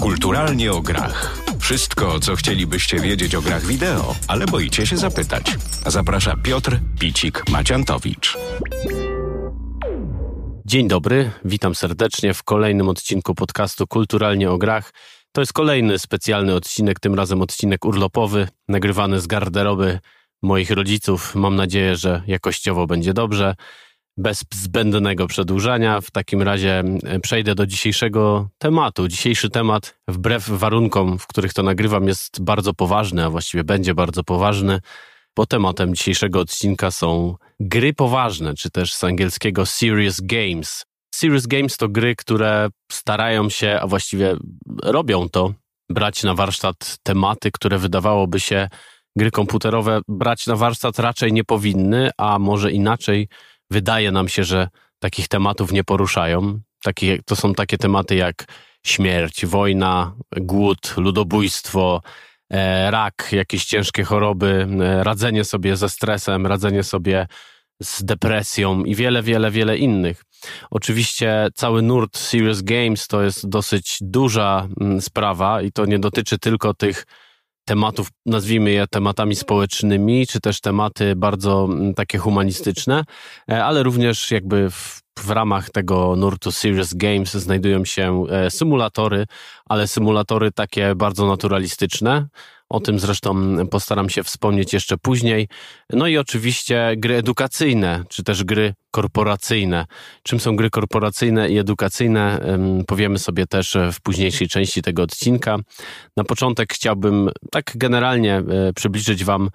Kulturalnie o grach. Wszystko, co chcielibyście wiedzieć o grach wideo, ale boicie się zapytać. Zaprasza Piotr Picik-Maciantowicz. Dzień dobry, witam serdecznie w kolejnym odcinku podcastu Kulturalnie o grach. To jest kolejny specjalny odcinek, tym razem odcinek urlopowy, nagrywany z garderoby moich rodziców. Mam nadzieję, że jakościowo będzie dobrze bez zbędnego przedłużania. W takim razie przejdę do dzisiejszego tematu. Dzisiejszy temat, wbrew warunkom, w których to nagrywam, jest bardzo poważny, a właściwie będzie bardzo poważny, bo tematem dzisiejszego odcinka są gry poważne, czy też z angielskiego serious games. Serious games to gry, które starają się, a właściwie robią to, brać na warsztat tematy, które wydawałoby się gry komputerowe brać na warsztat raczej nie powinny, a może inaczej wydaje nam się, że takich tematów nie poruszają. To są takie tematy jak śmierć, wojna, głód, ludobójstwo, e, rak, jakieś ciężkie choroby, e, radzenie sobie ze stresem, radzenie sobie z depresją i wiele, wiele, wiele innych. Oczywiście cały nurt Serious Games to jest dosyć duża mm, sprawa i to nie dotyczy tylko tych tematów, nazwijmy je tematami społecznymi, czy też tematy bardzo mm, takie humanistyczne, e, ale również jakby w, w ramach tego nurtu Serious Games znajdują się e, symulatory, ale symulatory takie bardzo naturalistyczne, o tym zresztą postaram się wspomnieć jeszcze później. No i oczywiście gry edukacyjne, czy też gry korporacyjne. Czym są gry korporacyjne i edukacyjne, powiemy sobie też w późniejszej części tego odcinka. Na początek chciałbym tak generalnie e, przybliżyć Wam,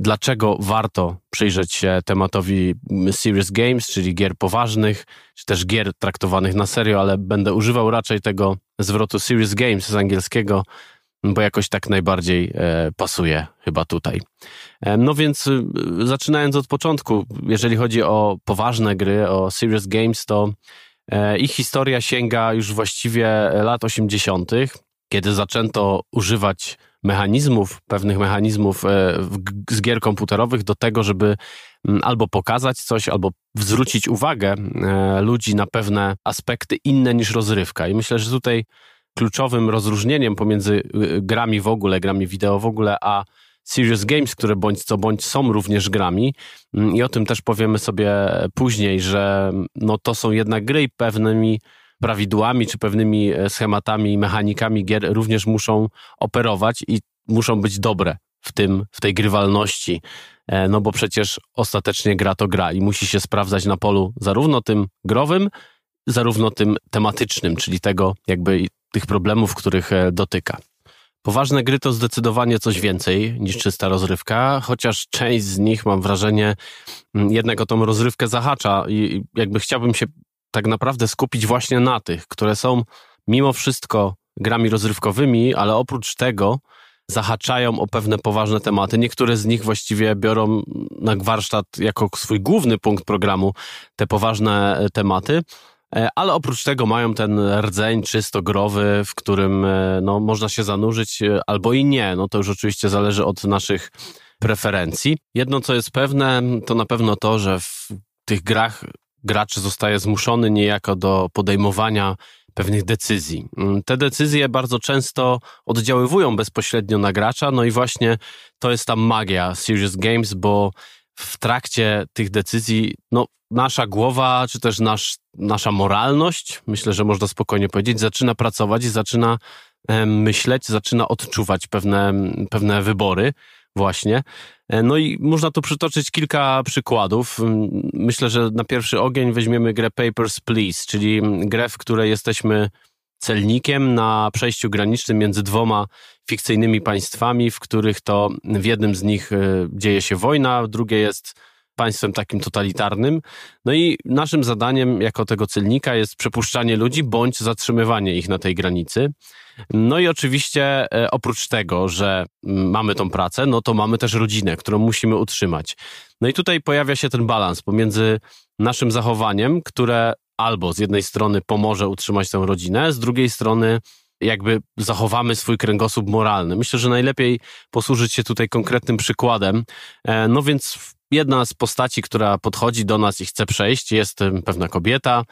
dlaczego warto przyjrzeć się tematowi serious games, czyli gier poważnych, czy też gier traktowanych na serio, ale będę używał raczej tego zwrotu serious games z angielskiego, bo jakoś tak najbardziej e, pasuje chyba tutaj. E, no więc y, zaczynając od początku, jeżeli chodzi o poważne gry, o serious games, to e, ich historia sięga już właściwie lat 80., kiedy zaczęto używać mechanizmów, pewnych mechanizmów z gier komputerowych do tego, żeby albo pokazać coś, albo zwrócić uwagę ludzi na pewne aspekty inne niż rozrywka. I myślę, że tutaj kluczowym rozróżnieniem pomiędzy y, grami w ogóle, grami wideo w ogóle, a serious games, które bądź co bądź są również grami mm, i o tym też powiemy sobie później, że no to są jednak gry i pewnymi prawidłami czy pewnymi e, schematami, mechanikami gier również muszą operować i muszą być dobre w tym, w tej grywalności, e, no bo przecież ostatecznie gra to gra i musi się sprawdzać na polu zarówno tym growym, zarówno tym tematycznym, czyli tego jakby tych problemów, których e, dotyka. Poważne gry to zdecydowanie coś więcej niż czysta rozrywka, chociaż część z nich, mam wrażenie, mm, jednak o tą rozrywkę zahacza i jakby chciałbym się tak naprawdę skupić właśnie na tych, które są mimo wszystko grami rozrywkowymi, ale oprócz tego zahaczają o pewne poważne tematy. Niektóre z nich właściwie biorą na warsztat jako swój główny punkt programu te poważne e, tematy. E, ale oprócz tego mają ten rdzeń czysto growy, w którym e, no, można się zanurzyć albo i nie. No to już oczywiście zależy od naszych preferencji. Jedno, co jest pewne, to na pewno to, że w tych grach gracz zostaje zmuszony niejako do podejmowania pewnych decyzji. Mm, te decyzje bardzo często oddziaływują bezpośrednio na gracza, no i właśnie to jest ta magia Serious Games, bo w trakcie tych decyzji, no, nasza głowa, czy też nasz, nasza moralność, myślę, że można spokojnie powiedzieć, zaczyna pracować i zaczyna myśleć, zaczyna odczuwać pewne, pewne wybory, właśnie. E, no i można tu przytoczyć kilka przykładów. Myślę, że na pierwszy ogień weźmiemy grę Papers, Please, czyli grę, w której jesteśmy celnikiem na przejściu granicznym między dwoma fikcyjnymi państwami, w których to w jednym z nich e, dzieje się wojna, drugie jest państwem takim totalitarnym. No i naszym zadaniem jako tego celnika jest przepuszczanie ludzi bądź zatrzymywanie ich na tej granicy. No i oczywiście e, oprócz tego, że mamy tą pracę, no to mamy też rodzinę, którą musimy utrzymać. No i tutaj pojawia się ten balans pomiędzy naszym zachowaniem, które albo z jednej strony pomoże utrzymać tę rodzinę, z drugiej strony jakby zachowamy swój kręgosłup moralny. Myślę, że najlepiej posłużyć się tutaj konkretnym przykładem. E, no więc jedna z postaci, która podchodzi do nas i chce przejść, jest pewna kobieta,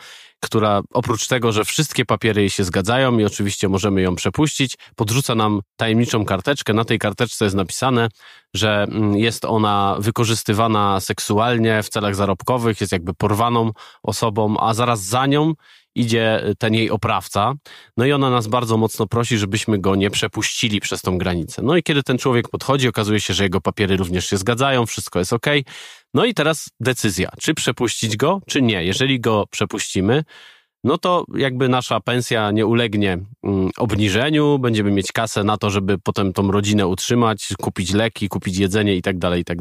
która oprócz tego, że wszystkie papiery jej się zgadzają i oczywiście możemy ją przepuścić, podrzuca nam tajemniczą karteczkę. Na tej karteczce jest napisane, że mm, jest ona wykorzystywana seksualnie w celach zarobkowych, jest jakby porwaną osobą, a zaraz za nią idzie ten jej oprawca. No i ona nas bardzo mocno prosi, żebyśmy go nie przepuścili przez tą granicę. No i kiedy ten człowiek podchodzi, okazuje się, że jego papiery również się zgadzają, wszystko jest ok. No i teraz decyzja, czy przepuścić go, czy nie. Jeżeli go przepuścimy, no to jakby nasza pensja nie ulegnie mm, obniżeniu, będziemy mieć kasę na to, żeby potem tą rodzinę utrzymać, kupić leki, kupić jedzenie i tak dalej, i tak.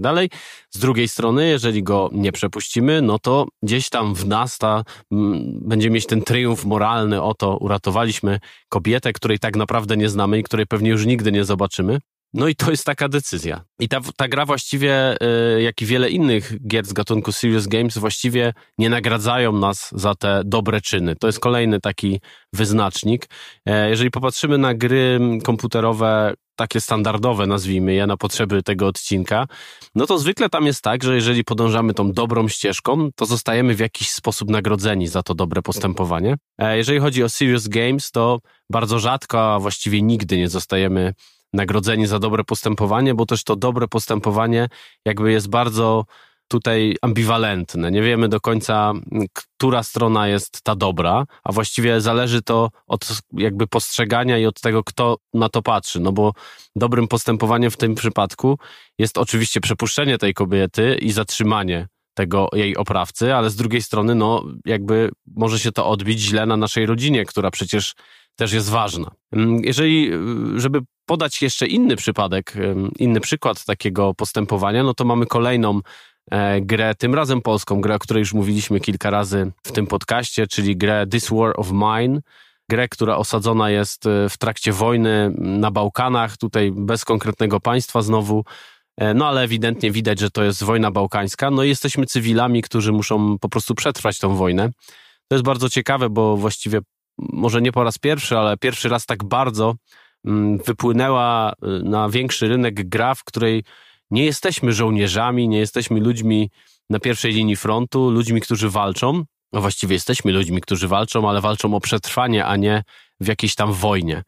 Z drugiej strony, jeżeli go nie przepuścimy, no to gdzieś tam w nas ta, mm, będzie mieć ten triumf moralny, oto uratowaliśmy kobietę, której tak naprawdę nie znamy i której pewnie już nigdy nie zobaczymy. No i to jest taka decyzja. I ta, ta gra właściwie, y, jak i wiele innych gier z gatunku Serious Games, właściwie nie nagradzają nas za te dobre czyny. To jest kolejny taki wyznacznik. E, jeżeli popatrzymy na gry komputerowe, takie standardowe, nazwijmy je, na potrzeby tego odcinka, no to zwykle tam jest tak, że jeżeli podążamy tą dobrą ścieżką, to zostajemy w jakiś sposób nagrodzeni za to dobre postępowanie. E, jeżeli chodzi o Serious Games, to bardzo rzadko, a właściwie nigdy nie zostajemy nagrodzeni za dobre postępowanie, bo też to dobre postępowanie jakby jest bardzo tutaj ambiwalentne. Nie wiemy do końca, która strona jest ta dobra, a właściwie zależy to od jakby postrzegania i od tego, kto na to patrzy. No bo dobrym postępowaniem w tym przypadku jest oczywiście przepuszczenie tej kobiety i zatrzymanie tego jej oprawcy, ale z drugiej strony, no jakby może się to odbić źle na naszej rodzinie, która przecież też jest ważna. Jeżeli, żeby podać jeszcze inny przypadek, inny przykład takiego postępowania, no to mamy kolejną e, grę, tym razem polską, grę, o której już mówiliśmy kilka razy w tym podcaście, czyli grę This War of Mine. Grę, która osadzona jest e, w trakcie wojny na Bałkanach, tutaj bez konkretnego państwa znowu, e, no ale ewidentnie widać, że to jest wojna bałkańska. No i jesteśmy cywilami, którzy muszą po prostu przetrwać tą wojnę. To jest bardzo ciekawe, bo właściwie może nie po raz pierwszy, ale pierwszy raz tak bardzo wypłynęła y, na większy rynek gra, w której nie jesteśmy żołnierzami, nie jesteśmy ludźmi na pierwszej linii frontu, ludźmi, którzy walczą. No właściwie jesteśmy ludźmi, którzy walczą, ale walczą o przetrwanie, a nie w jakiejś tam wojnie.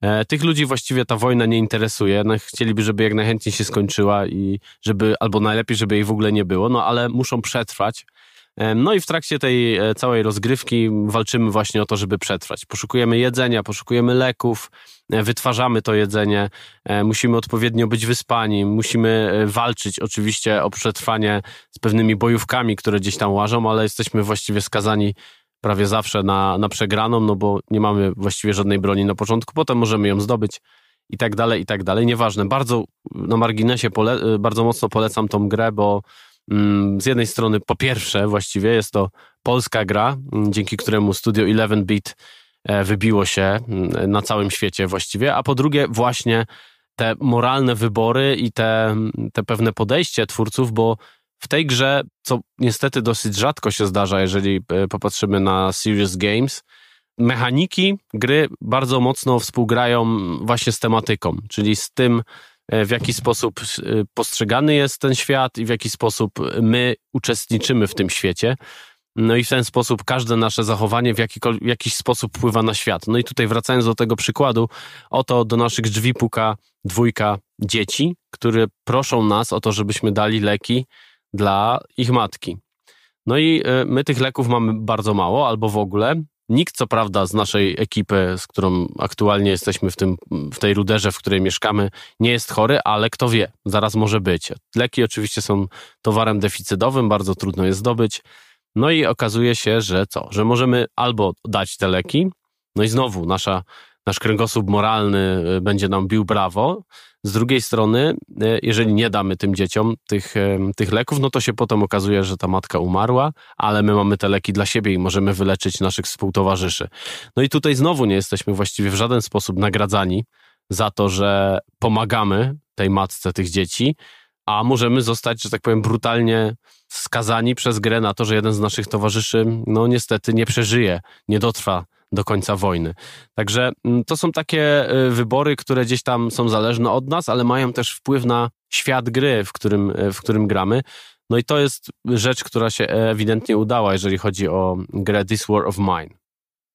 E, tych ludzi właściwie ta wojna nie interesuje. No, chcieliby, żeby jak najchętniej się skończyła i żeby, albo najlepiej, żeby jej w ogóle nie było, no ale muszą przetrwać. No i w trakcie tej e, całej rozgrywki walczymy właśnie o to, żeby przetrwać. Poszukujemy jedzenia, poszukujemy leków, e, wytwarzamy to jedzenie, e, musimy odpowiednio być wyspani, musimy walczyć oczywiście o przetrwanie z pewnymi bojówkami, które gdzieś tam łażą, ale jesteśmy właściwie skazani prawie zawsze na, na przegraną, no bo nie mamy właściwie żadnej broni na początku, potem możemy ją zdobyć i tak dalej, i tak dalej. Nieważne. Bardzo na marginesie bardzo mocno polecam tą grę, bo z jednej strony, po pierwsze, właściwie jest to polska gra, mm, dzięki któremu Studio 11-bit e, wybiło się mm, na całym świecie właściwie, a po drugie, właśnie te moralne wybory i te, te pewne podejście twórców, bo w tej grze, co niestety dosyć rzadko się zdarza, jeżeli e, popatrzymy na Serious Games, mechaniki gry bardzo mocno współgrają właśnie z tematyką, czyli z tym, w jaki sposób e, postrzegany jest ten świat i w jaki sposób my uczestniczymy w tym świecie. No i w ten sposób każde nasze zachowanie w, w jakiś sposób wpływa na świat. No i tutaj wracając do tego przykładu, oto do naszych drzwi puka dwójka dzieci, które proszą nas o to, żebyśmy dali leki dla ich matki. No i e, my tych leków mamy bardzo mało albo w ogóle. Nikt, co prawda, z naszej ekipy, z którą aktualnie jesteśmy w, tym, w tej ruderze, w której mieszkamy, nie jest chory, ale kto wie, zaraz może być. Leki oczywiście są towarem deficytowym, bardzo trudno je zdobyć. No i okazuje się, że co? Że możemy albo dać te leki, no i znowu nasza, nasz kręgosłup moralny y, będzie nam bił brawo, z drugiej strony, e, jeżeli nie damy tym dzieciom tych, tych leków, no to się potem okazuje, że ta matka umarła, ale my mamy te leki dla siebie i możemy wyleczyć naszych współtowarzyszy. No i tutaj znowu nie jesteśmy właściwie w żaden sposób nagradzani za to, że pomagamy tej matce tych dzieci, a możemy zostać, że tak powiem, brutalnie skazani przez grę na to, że jeden z naszych towarzyszy, no niestety nie przeżyje, nie dotrwa do końca wojny. Także mm, to są takie y, wybory, które gdzieś tam są zależne od nas, ale mają też wpływ na świat gry, w którym, y, w którym gramy. No i to jest rzecz, która się ewidentnie udała, jeżeli chodzi o grę This War of Mine.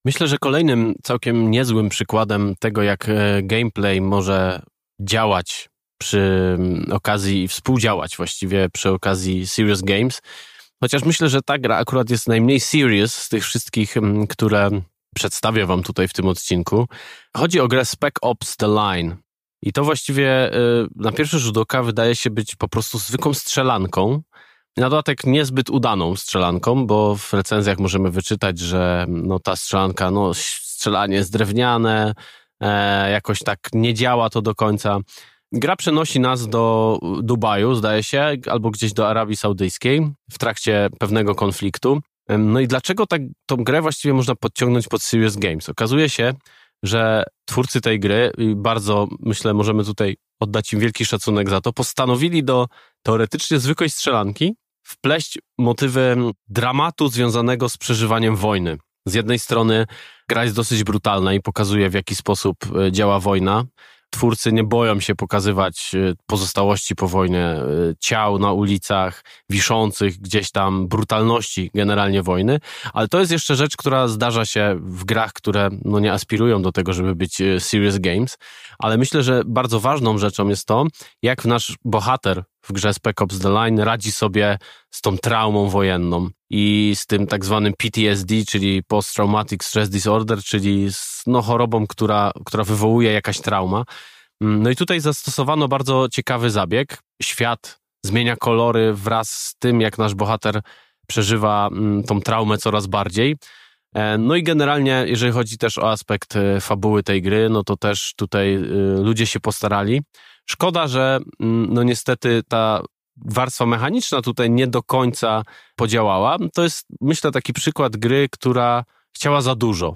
Myślę, że kolejnym całkiem niezłym przykładem tego, jak e, gameplay może działać przy okazji i współdziałać właściwie przy okazji Serious Games, chociaż myślę, że ta gra akurat jest najmniej serious z tych wszystkich, które przedstawię wam tutaj w tym odcinku. Chodzi o grę Spec Ops The Line. I to właściwie y, na pierwszy rzut oka wydaje się być po prostu zwykłą strzelanką. Na dodatek niezbyt udaną strzelanką, bo w recenzjach możemy wyczytać, że no, ta strzelanka, no, strzelanie jest drewniane, e, jakoś tak nie działa to do końca. Gra przenosi nas do Dubaju, zdaje się, albo gdzieś do Arabii Saudyjskiej w trakcie pewnego konfliktu. No i dlaczego tak, tą grę właściwie można podciągnąć pod Serious Games? Okazuje się, że twórcy tej gry, bardzo myślę, możemy tutaj oddać im wielki szacunek za to, postanowili do teoretycznie zwykłej strzelanki wpleść motywy dramatu związanego z przeżywaniem wojny. Z jednej strony gra jest dosyć brutalna i pokazuje, w jaki sposób e, działa wojna twórcy nie boją się pokazywać e, pozostałości po wojnie, e, ciał na ulicach, wiszących gdzieś tam, brutalności generalnie wojny, ale to jest jeszcze rzecz, która zdarza się w grach, które no nie aspirują do tego, żeby być e, serious games, ale myślę, że bardzo ważną rzeczą jest to, jak nasz bohater w grze Spec Ops The Line radzi sobie z tą traumą wojenną i z tym tak zwanym PTSD, czyli Post Traumatic Stress Disorder, czyli z no, chorobą, która, która wywołuje jakaś trauma. Mm, no i tutaj zastosowano bardzo ciekawy zabieg. Świat zmienia kolory wraz z tym, jak nasz bohater przeżywa mm, tą traumę coraz bardziej. E, no i generalnie, jeżeli chodzi też o aspekt e, fabuły tej gry, no to też tutaj e, ludzie się postarali. Szkoda, że mm, no niestety ta warstwa mechaniczna tutaj nie do końca podziałała. To jest, myślę, taki przykład gry, która chciała za dużo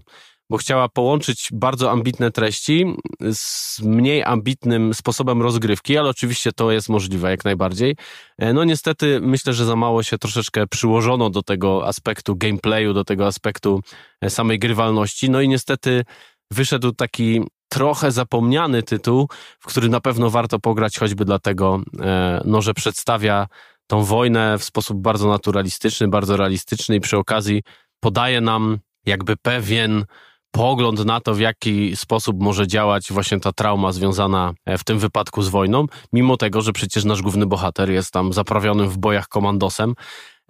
bo chciała połączyć bardzo ambitne treści z mniej ambitnym sposobem rozgrywki, ale oczywiście to jest możliwe jak najbardziej. E, no niestety myślę, że za mało się troszeczkę przyłożono do tego aspektu gameplayu, do tego aspektu e, samej grywalności. No i niestety wyszedł taki trochę zapomniany tytuł, w który na pewno warto pograć, choćby dlatego, e, no, że przedstawia tą wojnę w sposób bardzo naturalistyczny, bardzo realistyczny i przy okazji podaje nam jakby pewien pogląd na to, w jaki sposób może działać właśnie ta trauma związana e, w tym wypadku z wojną, mimo tego, że przecież nasz główny bohater jest tam zaprawionym w bojach komandosem.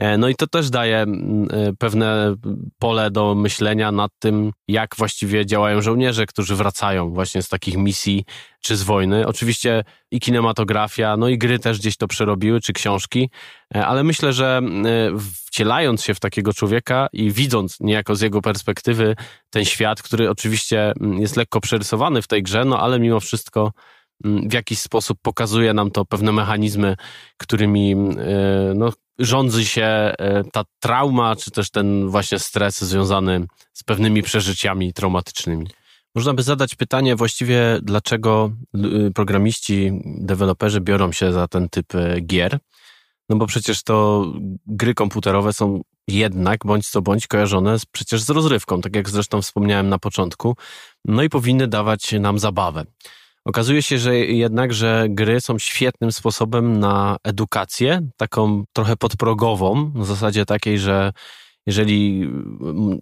E, no i to też daje mm, e, pewne pole do myślenia nad tym, jak właściwie działają żołnierze, którzy wracają właśnie z takich misji czy z wojny. Oczywiście i kinematografia, no i gry też gdzieś to przerobiły, czy książki, ale myślę, że wcielając się w takiego człowieka i widząc niejako z jego perspektywy ten świat, który oczywiście mm, jest lekko przerysowany w tej grze, no ale mimo wszystko mm, w jakiś sposób pokazuje nam to pewne mechanizmy, którymi e, no, rządzi się e, ta trauma, czy też ten właśnie stres związany z pewnymi przeżyciami traumatycznymi. Można by zadać pytanie właściwie, dlaczego y, programiści, deweloperzy biorą się za ten typ e, gier. No bo przecież to gry komputerowe są jednak bądź co bądź kojarzone z, przecież z rozrywką, tak jak zresztą wspomniałem na początku, no i powinny dawać nam zabawę. Okazuje się, że jednak, że gry są świetnym sposobem na edukację, taką trochę podprogową, w zasadzie takiej, że jeżeli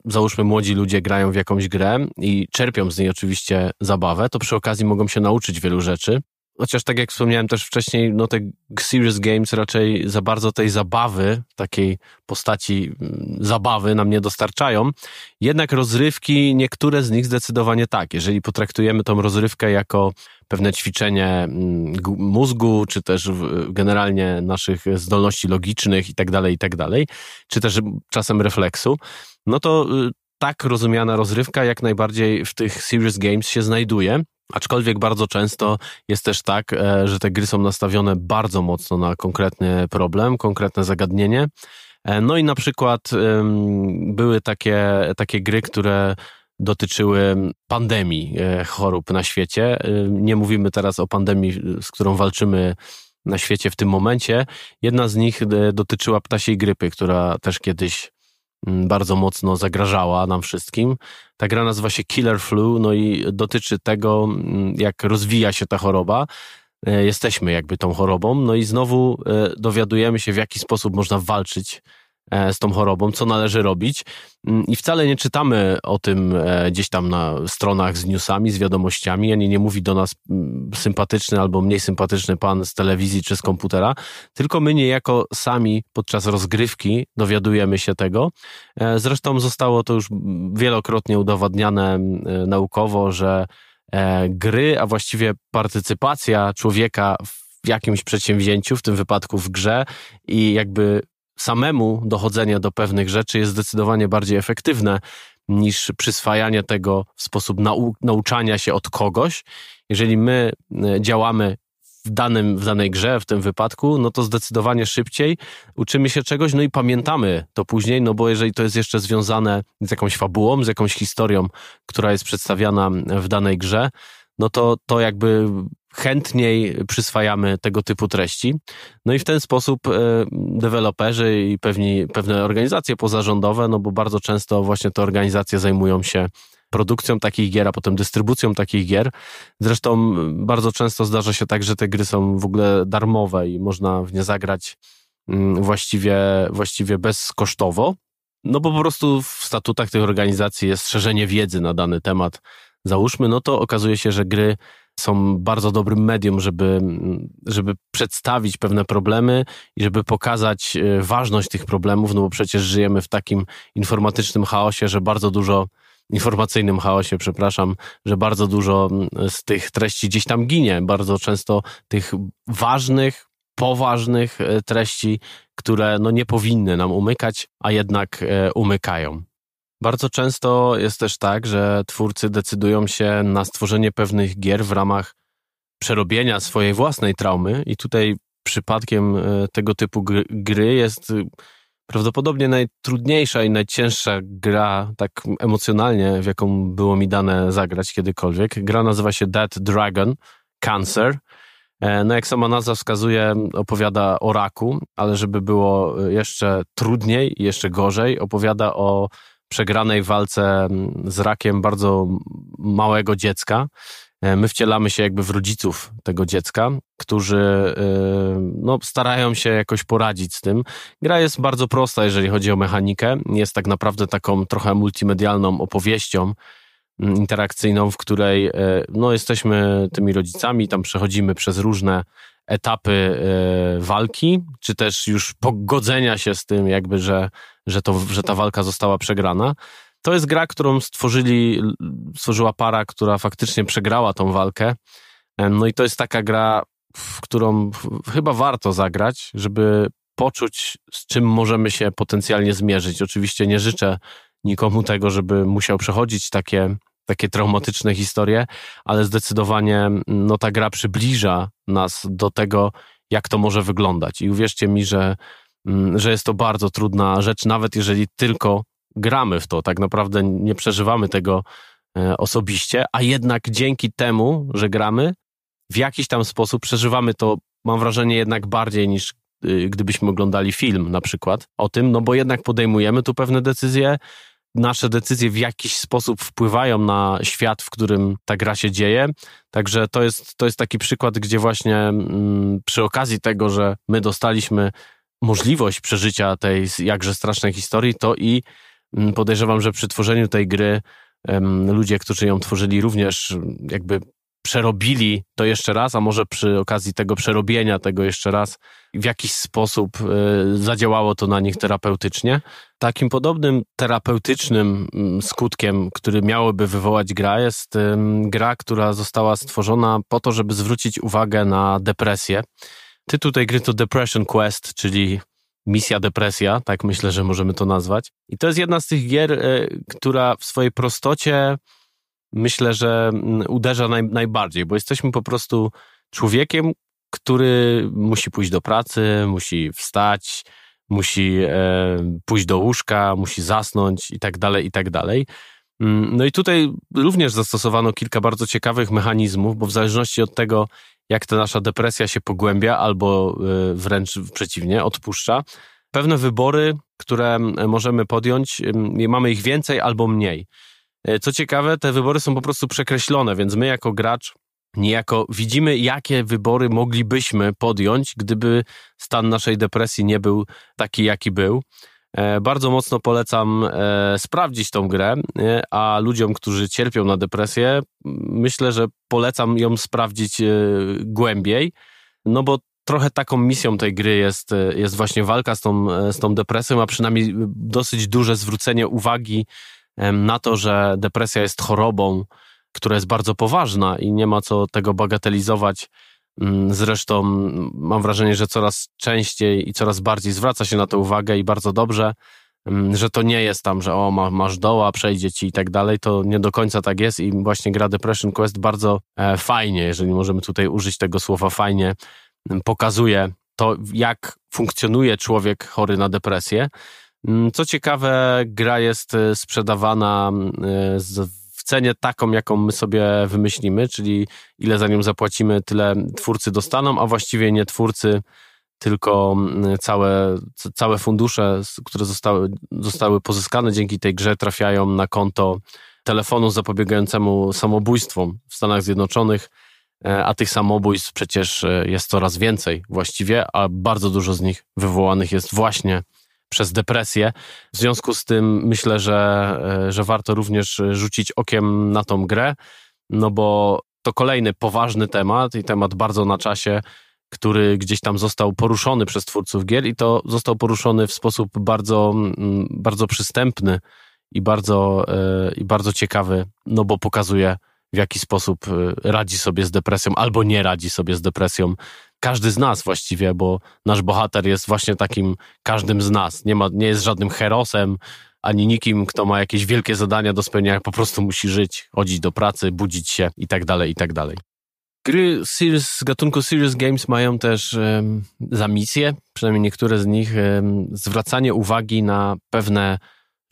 załóżmy młodzi ludzie grają w jakąś grę i czerpią z niej oczywiście zabawę, to przy okazji mogą się nauczyć wielu rzeczy. Chociaż tak jak wspomniałem też wcześniej, no te serious games raczej za bardzo tej zabawy, takiej postaci mm, zabawy nam nie dostarczają. Jednak rozrywki, niektóre z nich zdecydowanie tak. Jeżeli potraktujemy tą rozrywkę jako pewne ćwiczenie mm, mózgu, czy też generalnie naszych zdolności logicznych i tak dalej, i tak dalej, czy też czasem refleksu, no to y, tak rozumiana rozrywka jak najbardziej w tych serious games się znajduje. Aczkolwiek bardzo często jest też tak, e, że te gry są nastawione bardzo mocno na konkretny problem, konkretne zagadnienie. E, no i na przykład były takie, takie gry, które dotyczyły pandemii e, chorób na świecie. Nie mówimy teraz o pandemii, z którą walczymy na świecie w tym momencie. Jedna z nich dotyczyła ptasiej grypy, która też kiedyś bardzo mocno zagrażała nam wszystkim. Ta gra nazywa się Killer Flu, no i dotyczy tego, mm, jak rozwija się ta choroba. e, jesteśmy jakby tą chorobą. No i znowu e, dowiadujemy się, w jaki sposób można walczyć z tą chorobą, co należy robić. Mm, I wcale nie czytamy o tym e, gdzieś tam na stronach z newsami, z wiadomościami, ani nie mówi do nas mm, sympatyczny albo mniej sympatyczny pan z telewizji czy z komputera, tylko my niejako sami podczas rozgrywki dowiadujemy się tego. E, zresztą zostało to już wielokrotnie udowadniane naukowo, że gry, a właściwie partycypacja człowieka w jakimś przedsięwzięciu, w tym wypadku w grze i jakby samemu dochodzenie do pewnych rzeczy jest zdecydowanie bardziej efektywne niż przyswajanie tego w sposób nau nauczania się od kogoś. Jeżeli my e, działamy w, danym, w danej grze, w tym wypadku, no to zdecydowanie szybciej uczymy się czegoś, no i pamiętamy to później, no bo jeżeli to jest jeszcze związane z jakąś fabułą, z jakąś historią, która jest przedstawiana w danej grze, no to to jakby chętniej przyswajamy tego typu treści. No i w ten sposób e, deweloperzy i pewni, pewne organizacje pozarządowe, no bo bardzo często właśnie te organizacje zajmują się produkcją takich gier, a potem dystrybucją takich gier. Zresztą bardzo często zdarza się tak, że te gry są w ogóle darmowe i można w nie zagrać właściwie, właściwie bezkosztowo. No bo po prostu w statutach tych organizacji jest szerzenie wiedzy na dany temat. Załóżmy, no to okazuje się, że gry są bardzo dobrym medium, żeby, żeby przedstawić pewne problemy i żeby pokazać e, ważność tych problemów, no bo przecież żyjemy w takim informatycznym chaosie, że bardzo dużo informacyjnym chaosie, przepraszam, że bardzo dużo z tych treści gdzieś tam ginie. Bardzo często tych ważnych, poważnych e, treści, które no nie powinny nam umykać, a jednak e, umykają. Bardzo często jest też tak, że twórcy decydują się na stworzenie pewnych gier w ramach przerobienia swojej własnej traumy, i tutaj przypadkiem e, tego typu gry jest y, prawdopodobnie najtrudniejsza i najcięższa gra, tak emocjonalnie, w jaką było mi dane zagrać kiedykolwiek. Gra nazywa się Dead Dragon Cancer. E, no jak sama nazwa wskazuje, opowiada o raku, ale żeby było e, jeszcze trudniej, jeszcze gorzej, opowiada o przegranej walce z rakiem bardzo małego dziecka. E, my wcielamy się jakby w rodziców tego dziecka, którzy e, no, starają się jakoś poradzić z tym. Gra jest bardzo prosta, jeżeli chodzi o mechanikę. Jest tak naprawdę taką trochę multimedialną opowieścią interakcyjną, w której e, no, jesteśmy tymi rodzicami, tam przechodzimy przez różne etapy walki, czy też już pogodzenia się z tym, jakby, że że, to, że ta walka została przegrana. To jest gra, którą stworzyli, stworzyła para, która faktycznie przegrała tą walkę. No i to jest taka gra, w którą chyba warto zagrać, żeby poczuć, z czym możemy się potencjalnie zmierzyć. Oczywiście nie życzę nikomu tego, żeby musiał przechodzić takie, takie traumatyczne historie, ale zdecydowanie no, ta gra przybliża nas do tego, jak to może wyglądać. I uwierzcie mi, że Mm, że jest to bardzo trudna rzecz, nawet jeżeli tylko gramy w to, tak naprawdę nie przeżywamy tego e, osobiście, a jednak dzięki temu, że gramy, w jakiś tam sposób przeżywamy to, mam wrażenie, jednak bardziej niż y, gdybyśmy oglądali film na przykład o tym, no bo jednak podejmujemy tu pewne decyzje, nasze decyzje w jakiś sposób wpływają na świat, w którym ta gra się dzieje. Także to jest, to jest taki przykład, gdzie właśnie mm, przy okazji tego, że my dostaliśmy możliwość przeżycia tej jakże strasznej historii, to i mm, podejrzewam, że przy tworzeniu tej gry ludzie, którzy ją tworzyli, również jakby przerobili to jeszcze raz, a może przy okazji tego przerobienia tego jeszcze raz w jakiś sposób e, zadziałało to na nich terapeutycznie. Takim podobnym terapeutycznym mm, skutkiem, który miałoby wywołać gra, jest gra, która została stworzona po to, żeby zwrócić uwagę na depresję. Tytuł tej gry to Depression Quest, czyli misja depresja, tak myślę, że możemy to nazwać. I to jest jedna z tych gier, e, która w swojej prostocie myślę, że mm, uderza naj, najbardziej, bo jesteśmy po prostu człowiekiem, który musi pójść do pracy, musi wstać, musi e, pójść do łóżka, musi zasnąć i tak dalej, i tak dalej. Mm, no i tutaj również zastosowano kilka bardzo ciekawych mechanizmów, bo w zależności od tego, jak ta nasza depresja się pogłębia, albo y, wręcz przeciwnie, odpuszcza. Pewne wybory, które możemy podjąć, mamy ich więcej albo mniej. Y, co ciekawe, te wybory są po prostu przekreślone, więc my jako gracz niejako widzimy, jakie wybory moglibyśmy podjąć, gdyby stan naszej depresji nie był taki, jaki był. E, bardzo mocno polecam e, sprawdzić tą grę, a ludziom, którzy cierpią na depresję, myślę, że polecam ją sprawdzić e, głębiej, no bo trochę taką misją tej gry jest, jest właśnie walka z tą, z tą depresją, a przynajmniej dosyć duże zwrócenie uwagi na to, że depresja jest chorobą, która jest bardzo poważna i nie ma co tego bagatelizować. Mm, zresztą mam wrażenie, że coraz częściej i coraz bardziej zwraca się na to uwagę i bardzo dobrze, mm, że to nie jest tam, że o, masz doła, przejdzie ci i tak dalej. To nie do końca tak jest i właśnie gra Depression Quest bardzo e, fajnie, jeżeli możemy tutaj użyć tego słowa fajnie, mm, pokazuje to, jak funkcjonuje człowiek chory na depresję. Co ciekawe, gra jest e, sprzedawana z w cenie taką, jaką my sobie wymyślimy, czyli ile za nią zapłacimy, tyle twórcy dostaną, a właściwie nie twórcy, tylko mm, całe, całe fundusze, które zostały, zostały pozyskane dzięki tej grze, trafiają na konto telefonu zapobiegającemu samobójstwom w Stanach Zjednoczonych, e, a tych samobójstw przecież e, jest coraz więcej właściwie, a bardzo dużo z nich wywołanych jest właśnie przez depresję. W związku z tym myślę, że, e, że warto również rzucić okiem na tą grę, no bo to kolejny poważny temat i temat bardzo na czasie, który gdzieś tam został poruszony przez twórców gier i to został poruszony w sposób bardzo, mm, bardzo przystępny i bardzo, e, i bardzo ciekawy, no bo pokazuje w jaki sposób e, radzi sobie z depresją albo nie radzi sobie z depresją każdy z nas właściwie, bo nasz bohater jest właśnie takim każdym z nas. Nie, ma, nie jest żadnym herosem, ani nikim, kto ma jakieś wielkie zadania do spełnienia, po prostu musi żyć, chodzić do pracy, budzić się i tak dalej, i tak dalej. Gry series, z gatunku Serious Games mają też um, za misję, przynajmniej niektóre z nich, um, zwracanie uwagi na pewne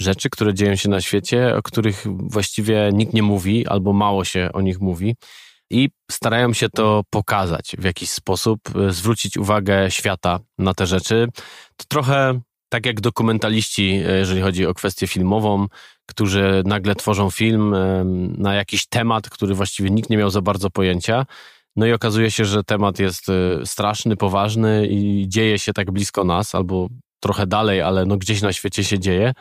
rzeczy, które dzieją się na świecie, o których właściwie nikt nie mówi albo mało się o nich mówi i starają się to pokazać w jakiś sposób, e, zwrócić uwagę świata na te rzeczy. To trochę tak jak dokumentaliści, e, jeżeli chodzi o kwestię filmową, którzy nagle tworzą film e, na jakiś temat, który właściwie nikt nie miał za bardzo pojęcia. No i okazuje się, że temat jest straszny, poważny i dzieje się tak blisko nas, albo trochę dalej, ale no gdzieś na świecie się dzieje.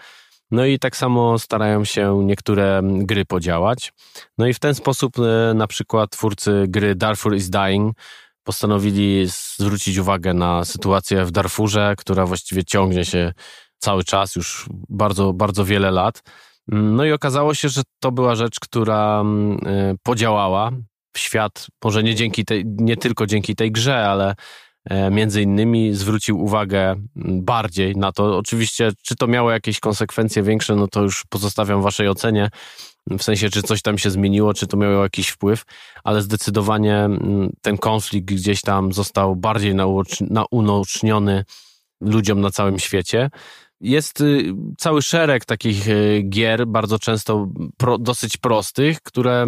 No i tak samo starają się niektóre gry podziałać. No i w ten sposób e, na przykład twórcy gry Darfur is Dying postanowili zwrócić uwagę na sytuację w Darfurze, która właściwie ciągnie się cały czas, już bardzo, bardzo wiele lat. No i okazało się, że to była rzecz, która mm, e, podziałała w świat, może nie, dzięki tej, nie tylko dzięki tej grze, ale między innymi zwrócił uwagę bardziej na to. Oczywiście, czy to miało jakieś konsekwencje większe, no to już pozostawiam waszej ocenie, w sensie, czy coś tam się zmieniło, czy to miało jakiś wpływ, ale zdecydowanie ten konflikt gdzieś tam został bardziej nauczniony ludziom na całym świecie. Jest y, cały szereg takich y, gier, bardzo często pro, dosyć prostych, które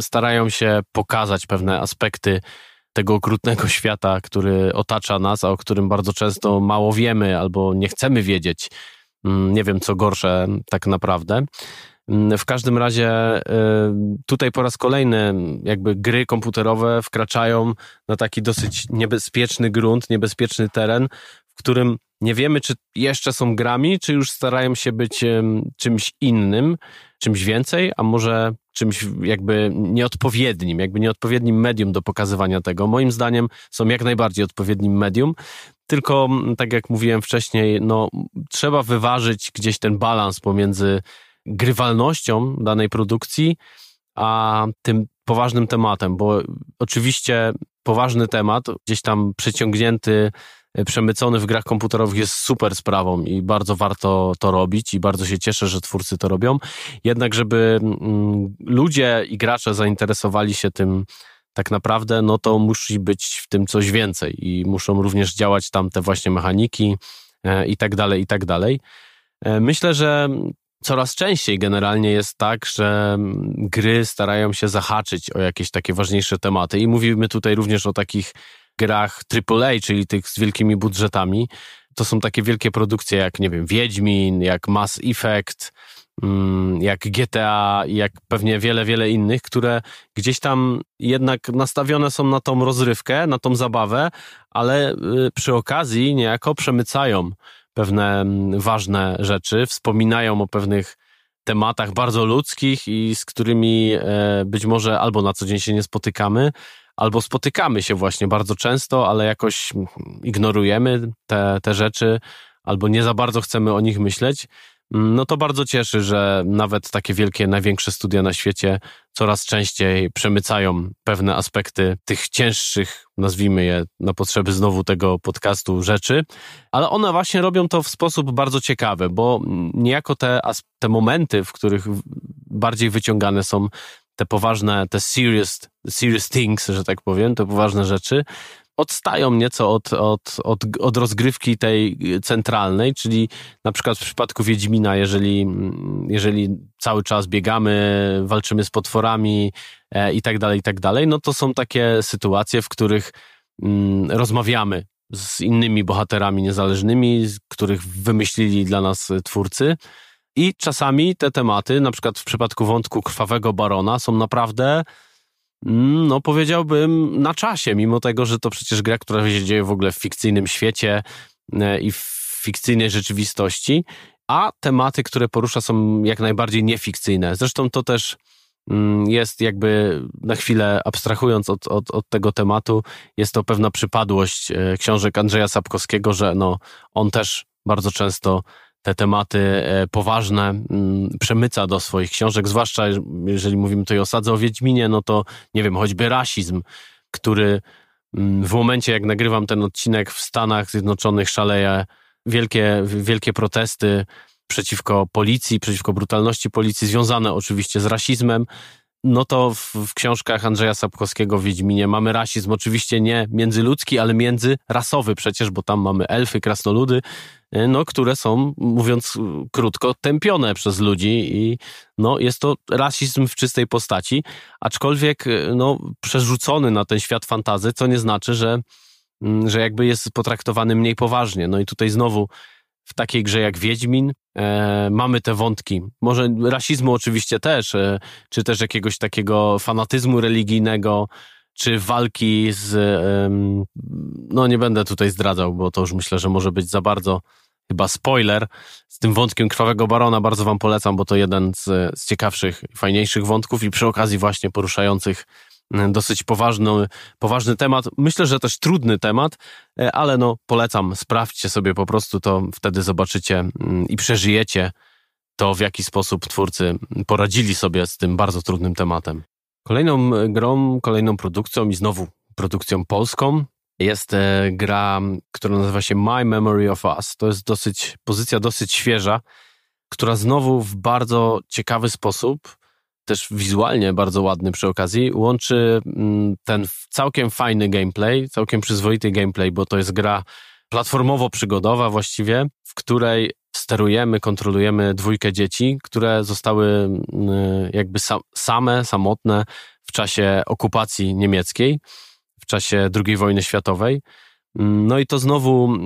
starają się pokazać pewne aspekty tego okrutnego świata, który otacza nas, a o którym bardzo często mało wiemy albo nie chcemy wiedzieć. Mm, nie wiem, co gorsze tak naprawdę. Mm, w każdym razie y, tutaj po raz kolejny jakby gry komputerowe wkraczają na taki dosyć niebezpieczny grunt, niebezpieczny teren, w którym nie wiemy, czy jeszcze są grami, czy już starają się być czymś innym, czymś więcej, a może czymś jakby nieodpowiednim, jakby nieodpowiednim medium do pokazywania tego. Moim zdaniem są jak najbardziej odpowiednim medium, tylko tak jak mówiłem wcześniej, no, trzeba wyważyć gdzieś ten balans pomiędzy grywalnością danej produkcji, a tym poważnym tematem, bo oczywiście poważny temat, gdzieś tam przyciągnięty przemycony w grach komputerowych jest super sprawą i bardzo warto to robić i bardzo się cieszę, że twórcy to robią. Jednak, żeby mm, ludzie i gracze zainteresowali się tym tak naprawdę, no to musi być w tym coś więcej i muszą również działać tam te właśnie mechaniki e, i tak dalej, i tak dalej. E, myślę, że coraz częściej generalnie jest tak, że mm, gry starają się zahaczyć o jakieś takie ważniejsze tematy i mówimy tutaj również o takich grach AAA, czyli tych z wielkimi budżetami, to są takie wielkie produkcje jak, nie wiem, Wiedźmin, jak Mass Effect, mm, jak GTA jak pewnie wiele, wiele innych, które gdzieś tam jednak nastawione są na tą rozrywkę, na tą zabawę, ale y, przy okazji niejako przemycają pewne mm, ważne rzeczy, wspominają o pewnych tematach bardzo ludzkich i z którymi e, być może albo na co dzień się nie spotykamy, albo spotykamy się właśnie bardzo często, ale jakoś ignorujemy te, te rzeczy, albo nie za bardzo chcemy o nich myśleć. No to bardzo cieszy, że nawet takie wielkie, największe studia na świecie coraz częściej przemycają pewne aspekty tych cięższych, nazwijmy je na potrzeby znowu tego podcastu, rzeczy, ale one właśnie robią to w sposób bardzo ciekawy, bo niejako te, te momenty, w których bardziej wyciągane są te poważne, te serious, serious things, że tak powiem, te poważne rzeczy, odstają nieco od, od, od, od rozgrywki tej centralnej, czyli na przykład w przypadku Wiedźmina, jeżeli, jeżeli cały czas biegamy, walczymy z potworami e, i tak dalej, i tak dalej, no to są takie sytuacje, w których mm, rozmawiamy z innymi bohaterami niezależnymi, których wymyślili dla nas twórcy. I czasami te tematy, na przykład w przypadku wątku krwawego barona, są naprawdę, mm, no powiedziałbym, na czasie, mimo tego, że to przecież gra, która się dzieje w ogóle w fikcyjnym świecie e, i w fikcyjnej rzeczywistości, a tematy, które porusza, są jak najbardziej niefikcyjne. Zresztą to też mm, jest jakby na chwilę abstrahując od, od, od tego tematu, jest to pewna przypadłość e, książek Andrzeja Sapkowskiego, że no, on też bardzo często te tematy e, poważne mm, przemyca do swoich książek, zwłaszcza jeżeli mówimy tutaj o sadze o Wiedźminie, no to nie wiem, choćby rasizm, który mm, w momencie jak nagrywam ten odcinek w Stanach Zjednoczonych szaleje wielkie, wielkie protesty przeciwko policji, przeciwko brutalności policji, związane oczywiście z rasizmem, no to w, w, książkach Andrzeja Sapkowskiego w Wiedźminie mamy rasizm, oczywiście nie międzyludzki, ale międzyrasowy przecież, bo tam mamy elfy, krasnoludy, y, no, które są, mówiąc krótko, tępione przez ludzi i no, jest to rasizm w czystej postaci, aczkolwiek y, no, przerzucony na ten świat fantazy, co nie znaczy, że, mm, że jakby jest potraktowany mniej poważnie. No i tutaj znowu w takiej grze jak Wiedźmin e, mamy te wątki. Może rasizmu oczywiście też, e, czy też jakiegoś takiego fanatyzmu religijnego, czy walki z. E, no, nie będę tutaj zdradzał, bo to już myślę, że może być za bardzo chyba spoiler. Z tym wątkiem Krwawego Barona bardzo Wam polecam, bo to jeden z, z ciekawszych, fajniejszych wątków i przy okazji właśnie poruszających dosyć poważny, poważny temat. Myślę, że też trudny temat, e, ale no polecam, sprawdźcie sobie po prostu to, wtedy zobaczycie mm, i przeżyjecie to, w jaki sposób twórcy poradzili sobie z tym bardzo trudnym tematem. Kolejną grą, kolejną produkcją i znowu produkcją polską jest e, gra, która nazywa się My Memory of Us. To jest dosyć, pozycja dosyć świeża, która znowu w bardzo ciekawy sposób też wizualnie bardzo ładny przy okazji, łączy mm, ten całkiem fajny gameplay, całkiem przyzwoity gameplay, bo to jest gra platformowo-przygodowa właściwie, w której sterujemy, kontrolujemy dwójkę dzieci, które zostały mm, jakby same, samotne w czasie okupacji niemieckiej, w czasie II wojny światowej. Mm, no i to znowu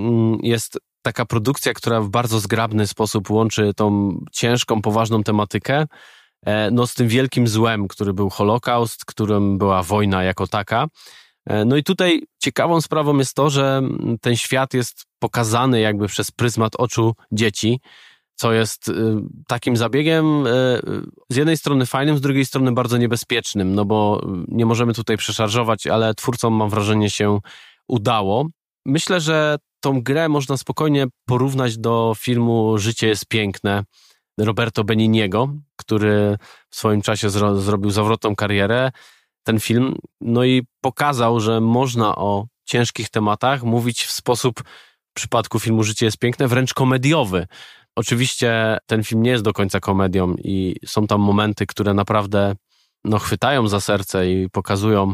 jest taka produkcja, która w bardzo zgrabny sposób łączy tą ciężką, poważną tematykę no, z tym wielkim złem, który był Holokaust, którym była wojna jako taka. E, no i tutaj ciekawą sprawą jest to, że ten świat jest pokazany jakby przez pryzmat oczu dzieci, co jest y, takim zabiegiem y, z jednej strony fajnym, z drugiej strony bardzo niebezpiecznym, no bo nie możemy tutaj przeszarżować, ale twórcom mam wrażenie się udało. Myślę, że tą grę można spokojnie porównać do filmu Życie jest piękne, Roberto Beniniego, który w swoim czasie zro zrobił zawrotną karierę. Ten film, no i pokazał, że można o ciężkich tematach mówić w sposób, w przypadku filmu Życie jest piękne, wręcz komediowy. Oczywiście ten film nie jest do końca komedią i są tam momenty, które naprawdę no, chwytają za serce i pokazują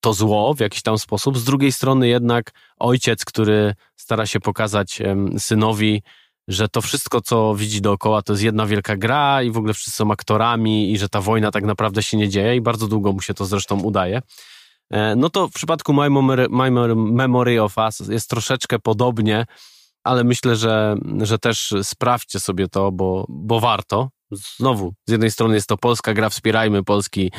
to zło w jakiś tam sposób. Z drugiej strony jednak ojciec, który stara się pokazać synowi, że to wszystko, co widzi dookoła, to jest jedna wielka gra i w ogóle wszyscy są aktorami i że ta wojna tak naprawdę się nie dzieje i bardzo długo mu się to zresztą udaje. E, no to w przypadku My Memory, My Memory of Us jest troszeczkę podobnie, ale myślę, że, że też sprawdźcie sobie to, bo, bo warto. Znowu, z jednej strony jest to polska gra, wspierajmy polski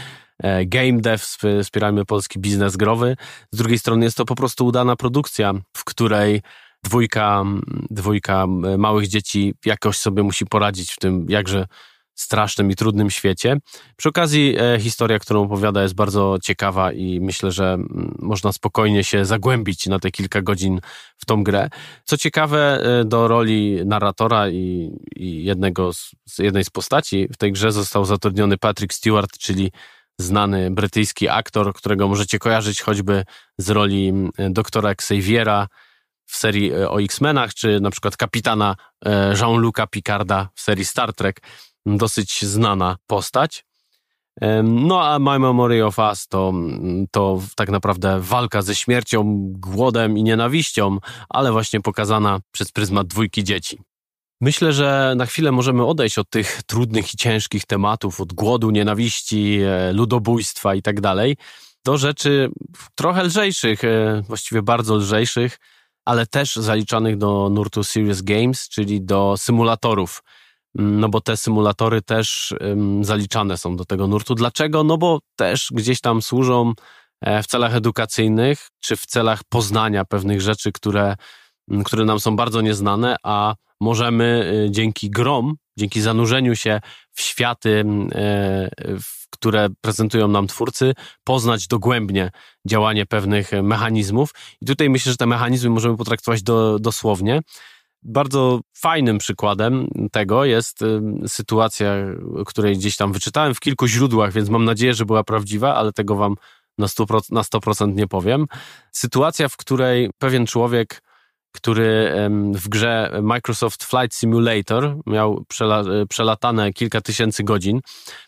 e, game dev, wspierajmy polski biznes growy. Z drugiej strony jest to po prostu udana produkcja, w której dwójka, dwójka małych dzieci jakoś sobie musi poradzić w tym jakże strasznym i trudnym świecie. Przy okazji e, historia, którą opowiada jest bardzo ciekawa i myślę, że można spokojnie się zagłębić na te kilka godzin w tą grę. Co ciekawe, e, do roli narratora i, i jednego z, z, jednej z postaci w tej grze został zatrudniony Patrick Stewart, czyli znany brytyjski aktor, którego możecie kojarzyć choćby z roli doktora Xaviera w serii e, o X-Menach, czy na przykład kapitana e, Jean-Luc'a Picarda w serii Star Trek dosyć znana postać. No a My Memory of Us to, to tak naprawdę walka ze śmiercią, głodem i nienawiścią, ale właśnie pokazana przez pryzmat dwójki dzieci. Myślę, że na chwilę możemy odejść od tych trudnych i ciężkich tematów, od głodu, nienawiści, e, ludobójstwa i tak do rzeczy trochę lżejszych, właściwie bardzo lżejszych, ale też zaliczanych do nurtu Serious Games, czyli do symulatorów no bo te symulatory też zaliczane są do tego nurtu. Dlaczego? No bo też gdzieś tam służą e, w celach edukacyjnych, czy w celach poznania pewnych rzeczy, które, które nam są bardzo nieznane, a możemy y, dzięki grom, dzięki zanurzeniu się w światy, e, które prezentują nam twórcy, poznać dogłębnie działanie pewnych mechanizmów. I tutaj myślę, że te mechanizmy możemy potraktować do, dosłownie. Bardzo fajnym przykładem tego jest sytuacja, której gdzieś tam wyczytałem w kilku źródłach, więc mam nadzieję, że była prawdziwa, ale tego wam na 100%, na 100% nie powiem. Sytuacja, w której pewien człowiek, który w grze Microsoft Flight Simulator miał przela przelatane kilka tysięcy godzin.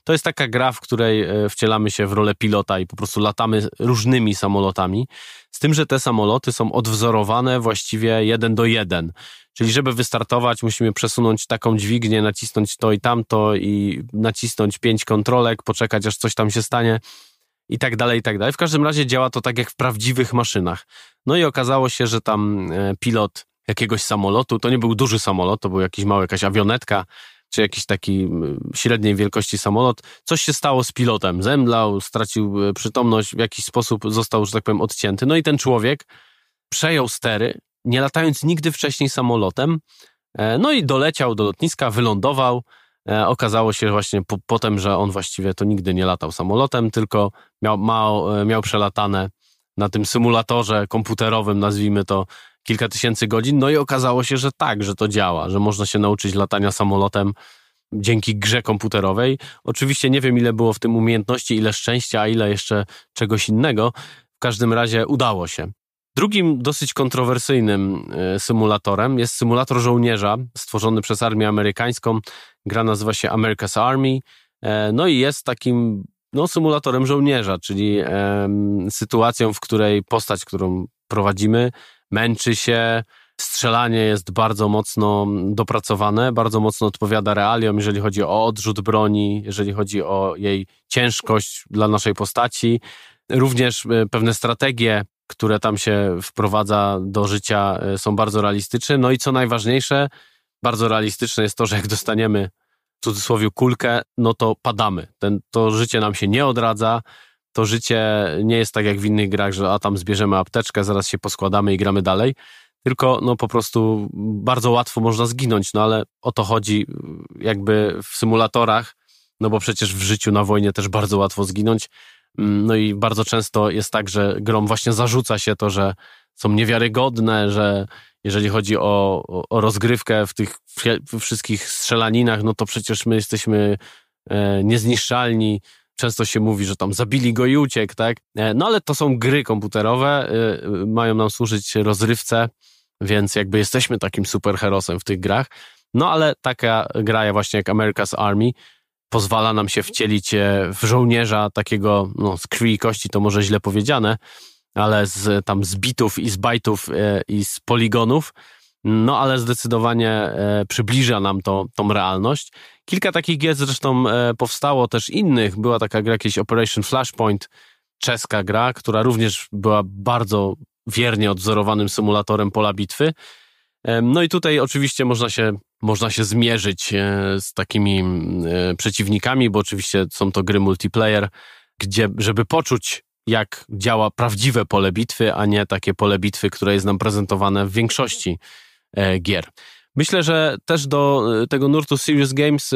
To jest taka gra, w której e, wcielamy się w rolę pilota i po prostu latamy różnymi samolotami. Z tym, że te samoloty są odwzorowane właściwie jeden do jeden. Czyli żeby wystartować, musimy przesunąć taką dźwignię, nacisnąć to i tamto i nacisnąć pięć kontrolek, poczekać aż coś tam się stanie i tak dalej, i tak dalej. W każdym razie działa to tak jak w prawdziwych maszynach. No i okazało się, że tam e, pilot jakiegoś samolotu, to nie był duży samolot, to był jakiś mały, jakaś awionetka, czy jakiś taki średniej wielkości samolot. Coś się stało z pilotem, zemdlał, stracił e, przytomność, w jakiś sposób został, że tak powiem, odcięty. No i ten człowiek przejął stery nie latając nigdy wcześniej samolotem. E, no i doleciał do lotniska, wylądował. E, okazało się właśnie po, potem, że on właściwie to nigdy nie latał samolotem, tylko miał, miał, e, miał przelatane na tym symulatorze komputerowym, nazwijmy to, kilka tysięcy godzin. No i okazało się, że tak, że to działa, że można się nauczyć latania samolotem dzięki grze komputerowej. Oczywiście nie wiem, ile było w tym umiejętności, ile szczęścia, a ile jeszcze czegoś innego. W każdym razie udało się. Drugim dosyć kontrowersyjnym e, symulatorem jest symulator żołnierza stworzony przez armię amerykańską. Gra nazywa się America's Army. E, no i jest takim no, symulatorem żołnierza, czyli sytuacją, w której postać, którą prowadzimy, męczy się. Strzelanie jest bardzo mocno dopracowane, bardzo mocno odpowiada realiom, jeżeli chodzi o odrzut broni, jeżeli chodzi o jej ciężkość dla naszej postaci. Również e, pewne strategie które tam się wprowadza do życia, e, są bardzo realistyczne. No i co najważniejsze, bardzo realistyczne jest to, że jak dostaniemy w cudzysłowie kulkę, no to padamy. Ten, to życie nam się nie odradza. To życie nie jest tak jak w innych grach, że a tam zbierzemy apteczkę, zaraz się poskładamy i gramy dalej. Tylko no po prostu bardzo łatwo można zginąć, no ale o to chodzi jakby w symulatorach, no bo przecież w życiu na wojnie też bardzo łatwo zginąć. Mm, no i bardzo często jest tak, że grom właśnie zarzuca się to, że są niewiarygodne, że jeżeli chodzi o, o rozgrywkę w tych wszystkich strzelaninach, no to przecież my jesteśmy e, niezniszczalni. Często się mówi, że tam zabili go i uciekł, tak? E, no ale to są gry komputerowe, e, mają nam służyć rozrywce, więc jakby jesteśmy takim superherosem w tych grach. No ale taka gra właśnie jak America's Army pozwala nam się wcielić w żołnierza takiego, no z krwi i kości to może źle powiedziane, ale z tam z bitów i z bajtów e, i z poligonów, no ale zdecydowanie e, przybliża nam to tą realność. Kilka takich gier zresztą powstało też innych. Była taka gra jakiś Operation Flashpoint, czeska gra, która również była bardzo wiernie odzorowanym symulatorem pola bitwy. No i tutaj oczywiście można się, można się zmierzyć e, z takimi e, przeciwnikami, bo oczywiście są to gry multiplayer, gdzie, żeby poczuć, jak działa prawdziwe pole bitwy, a nie takie pole bitwy, które jest nam prezentowane w większości e, gier. Myślę, że też do tego nurtu Serious Games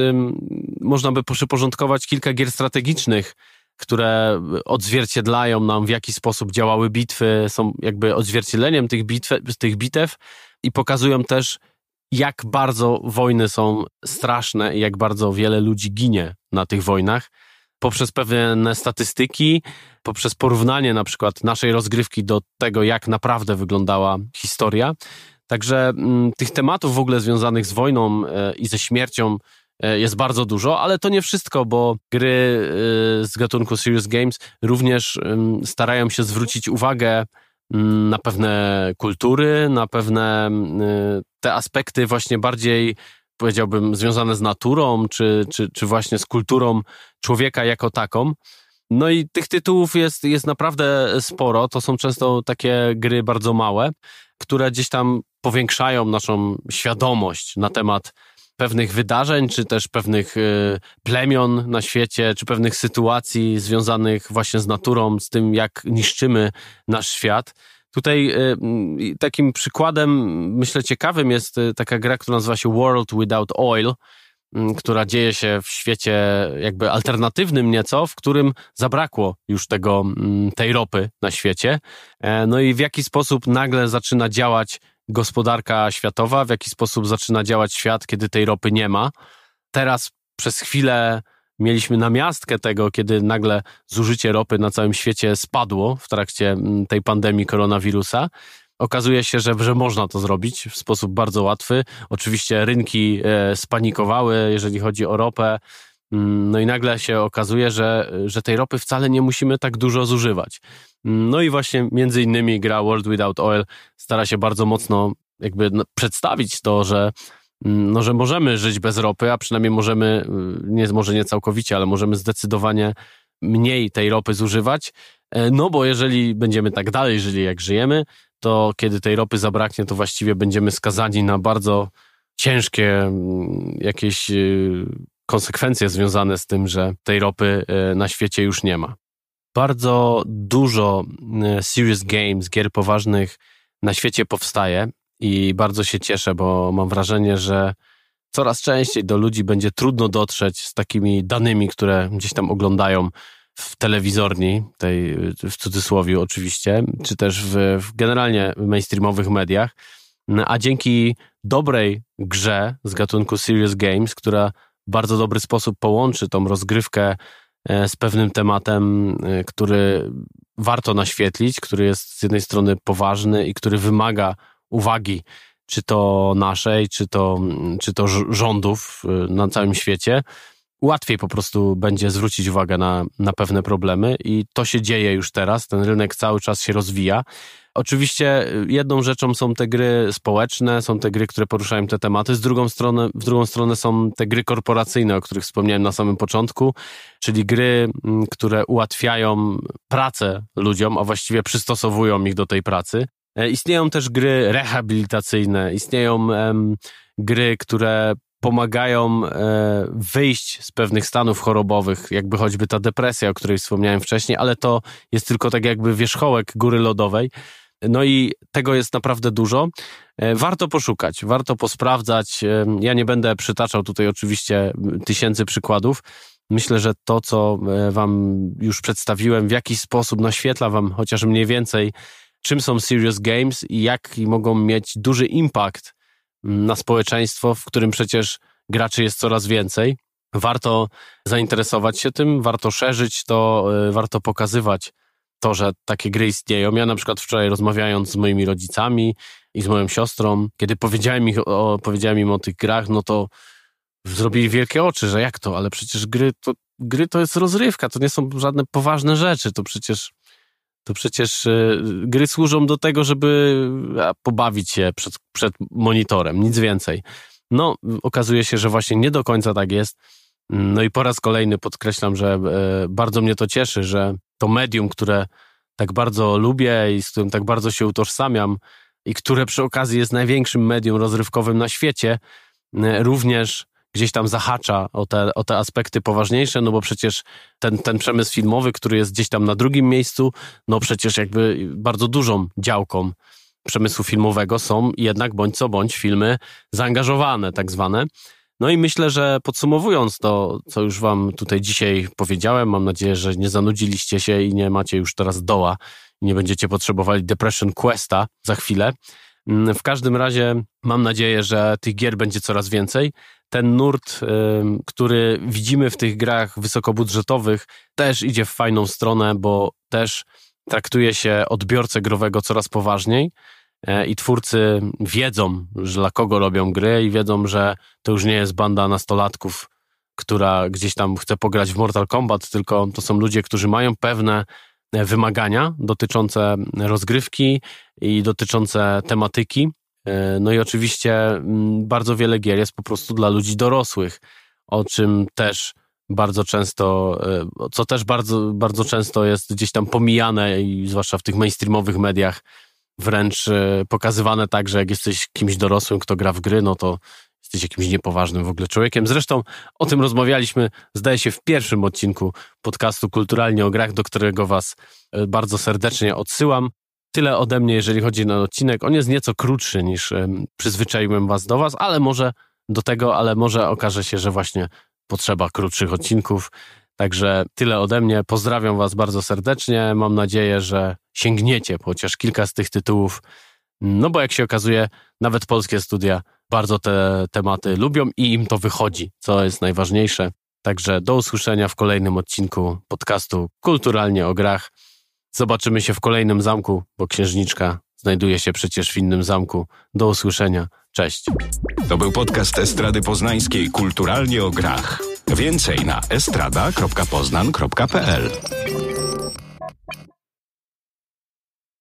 można by przyporządkować kilka gier strategicznych, które odzwierciedlają nam, w jaki sposób działały bitwy, są jakby odzwierciedleniem tych, bitw, tych bitew i pokazują też, jak bardzo wojny są straszne i jak bardzo wiele ludzi ginie na tych wojnach. Poprzez pewne statystyki, poprzez porównanie na przykład naszej rozgrywki do tego, jak naprawdę wyglądała historia. Także m, mm, tych tematów w ogóle związanych z wojną e, i ze śmiercią E, jest bardzo dużo, ale to nie wszystko, bo gry e, z gatunku Serious Games również starają się zwrócić uwagę na pewne kultury, na pewne e, te aspekty właśnie bardziej powiedziałbym związane z naturą, czy, czy, czy właśnie z kulturą człowieka jako taką. No i tych tytułów jest, jest naprawdę sporo. To są często takie gry bardzo małe, które gdzieś tam powiększają naszą świadomość na temat pewnych wydarzeń, czy też pewnych y, plemion na świecie, czy pewnych sytuacji związanych właśnie z naturą, z tym, jak niszczymy nasz świat. Tutaj y, takim przykładem, myślę, ciekawym jest y, taka gra, która nazywa się World Without Oil, która dzieje się w świecie jakby alternatywnym nieco, w którym zabrakło już tego, tej ropy na świecie. E, no i w jaki sposób nagle zaczyna działać gospodarka światowa, w jaki sposób zaczyna działać świat, kiedy tej ropy nie ma. Teraz przez chwilę mieliśmy namiastkę tego, kiedy nagle zużycie ropy na całym świecie spadło w trakcie tej pandemii koronawirusa. Okazuje się, że, że można to zrobić w sposób bardzo łatwy. Oczywiście rynki e, spanikowały, jeżeli chodzi o ropę. Mm, no i nagle się okazuje, że, że tej ropy wcale nie musimy tak dużo zużywać. Mm, no i właśnie między innymi gra World Without Oil stara się bardzo mocno jakby przedstawić to, że no, że możemy żyć bez ropy, a przynajmniej możemy, y, nie, może nie całkowicie, ale możemy zdecydowanie mniej tej ropy zużywać, e, no bo jeżeli będziemy tak dalej żyli, jak żyjemy, to kiedy tej ropy zabraknie, to właściwie będziemy skazani na bardzo ciężkie jakieś y, konsekwencje związane z tym, że tej ropy e, na świecie już nie ma. Bardzo dużo e, serious games, gier poważnych na świecie powstaje i bardzo się cieszę, bo mam wrażenie, że coraz częściej do ludzi będzie trudno dotrzeć z takimi danymi, które gdzieś tam oglądają w telewizorni, tej w cudzysłowie oczywiście, czy też w, w generalnie mainstreamowych mediach. A dzięki dobrej grze z gatunku Serious Games, która bardzo dobry sposób połączy tą rozgrywkę e, z pewnym tematem, e, który warto naświetlić, który jest z jednej strony poważny i który wymaga uwagi, czy to naszej, czy to, czy to rządów e, na całym świecie. Łatwiej po prostu będzie zwrócić uwagę na, na pewne problemy, i to się dzieje już teraz. Ten rynek cały czas się rozwija. Oczywiście y, jedną rzeczą są te gry społeczne, są te gry, które poruszają te tematy, z drugą stronę, w drugą stronę są te gry korporacyjne, o których wspomniałem na samym początku, czyli gry, mm, które ułatwiają pracę ludziom, a właściwie przystosowują ich do tej pracy. E, istnieją też gry rehabilitacyjne, istnieją um, gry, które pomagają e, wyjść z pewnych stanów chorobowych, jakby choćby ta depresja, o której wspomniałem wcześniej, ale to jest tylko tak jakby wierzchołek góry lodowej. No i tego jest naprawdę dużo. E, warto poszukać, warto posprawdzać. E, ja nie będę przytaczał tutaj oczywiście tysięcy przykładów. Myślę, że to, co Wam już przedstawiłem, w jakiś sposób naświetla Wam chociaż mniej więcej, czym są serious games i jaki mogą mieć duży impact na społeczeństwo, w którym przecież graczy jest coraz więcej. Warto zainteresować się tym, warto szerzyć to, warto pokazywać to, że takie gry istnieją. Ja na przykład wczoraj rozmawiając z moimi rodzicami i z moją siostrą, kiedy powiedziałem, ich o, powiedziałem im o tych grach, no to zrobili wielkie oczy, że jak to, ale przecież gry to, gry to jest rozrywka, to nie są żadne poważne rzeczy, to przecież to przecież y, gry służą do tego, żeby pobawić się przed, przed monitorem, nic więcej. No, okazuje się, że właśnie nie do końca tak jest. No i po raz kolejny podkreślam, że e, bardzo mnie to cieszy, że to medium, które tak bardzo lubię i z którym tak bardzo się utożsamiam, i które przy okazji jest największym medium rozrywkowym na świecie, e, również gdzieś tam zahacza o te, o te aspekty poważniejsze, no bo przecież ten, ten przemysł filmowy, który jest gdzieś tam na drugim miejscu, no przecież jakby bardzo dużą działką przemysłu filmowego są jednak bądź co bądź filmy zaangażowane, tak zwane. No i myślę, że podsumowując to, co już Wam tutaj dzisiaj powiedziałem, mam nadzieję, że nie zanudziliście się i nie macie już teraz doła nie będziecie potrzebowali Depression Questa za chwilę. Mm, w każdym razie mam nadzieję, że tych gier będzie coraz więcej. Ten nurt, który widzimy w tych grach wysokobudżetowych, też idzie w fajną stronę, bo też traktuje się odbiorcę growego coraz poważniej e, i twórcy wiedzą, że dla kogo robią gry i wiedzą, że to już nie jest banda nastolatków, która gdzieś tam chce pograć w Mortal Kombat, tylko to są ludzie, którzy mają pewne e, wymagania dotyczące rozgrywki i dotyczące tematyki. E, no i oczywiście mm, bardzo wiele gier jest po prostu dla ludzi dorosłych, o czym też bardzo często, e, co też bardzo, bardzo często jest gdzieś tam pomijane i zwłaszcza w tych mainstreamowych mediach wręcz e, pokazywane tak, że jak jesteś kimś dorosłym, kto gra w gry, no to jesteś jakimś niepoważnym w ogóle człowiekiem. Zresztą o tym rozmawialiśmy, zdaje się, w pierwszym odcinku podcastu Kulturalnie o grach, do którego was bardzo serdecznie odsyłam. Tyle ode mnie, jeżeli chodzi o odcinek. On jest nieco krótszy niż przyzwyczaiłem was do was, ale może do tego, ale może okaże się, że właśnie potrzeba krótszych odcinków. Także tyle ode mnie. Pozdrawiam Was bardzo serdecznie. Mam nadzieję, że sięgniecie chociaż kilka z tych tytułów. No bo jak się okazuje, nawet polskie studia bardzo te tematy lubią i im to wychodzi, co jest najważniejsze. Także do usłyszenia w kolejnym odcinku podcastu Kulturalnie o grach. Zobaczymy się w kolejnym zamku, bo księżniczka znajduje się przecież w innym zamku. Do usłyszenia. Cześć. To był podcast Estrady Poznańskiej Kulturalnie o grach. Więcej na estrada.poznan.pl